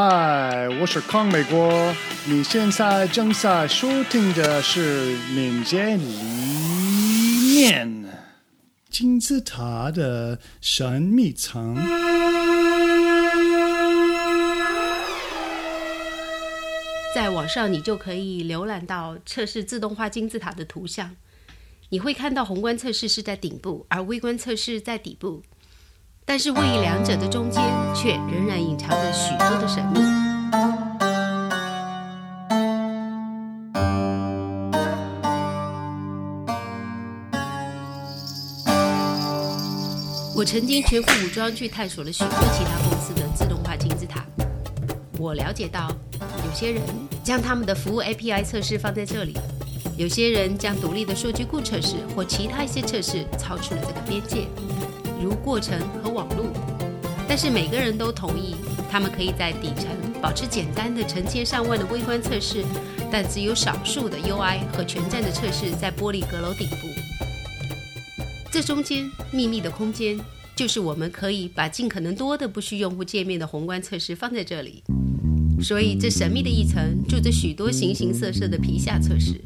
嗨，我是康美国。你现在正在收听的是《民间里面金字塔的神秘层》。在网上，你就可以浏览到测试自动化金字塔的图像。你会看到宏观测试是在顶部，而微观测试在底部。但是位于两者的中间，却仍然隐藏着许多的神秘。我曾经全副武装去探索了许多其他公司的自动化金字塔。我了解到，有些人将他们的服务 API 测试放在这里，有些人将独立的数据库测试或其他一些测试超出了这个边界。如过程和网络，但是每个人都同意，他们可以在底层保持简单的成千上万的微观测试，但只有少数的 UI 和全站的测试在玻璃阁楼顶部。这中间秘密的空间，就是我们可以把尽可能多的不需用户界面的宏观测试放在这里。所以，这神秘的一层住着许多形形色色的皮下测试。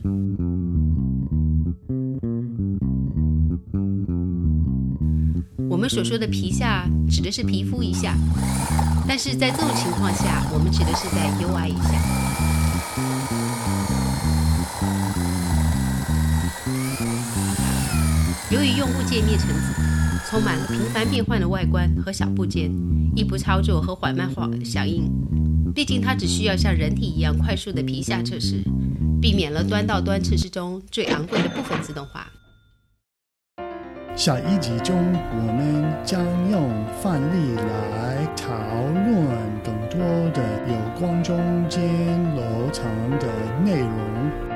我们所说的皮下指的是皮肤一下，但是在这种情况下，我们指的是在 UI 一下。由于用户界面层次充满了频繁变换的外观和小部件，易不操作和缓慢化响应，毕竟它只需要像人体一样快速的皮下测试，避免了端到端测试中最昂贵的部分自动化。下一集中，我们将用范例来讨论更多的有关中间楼层的内容。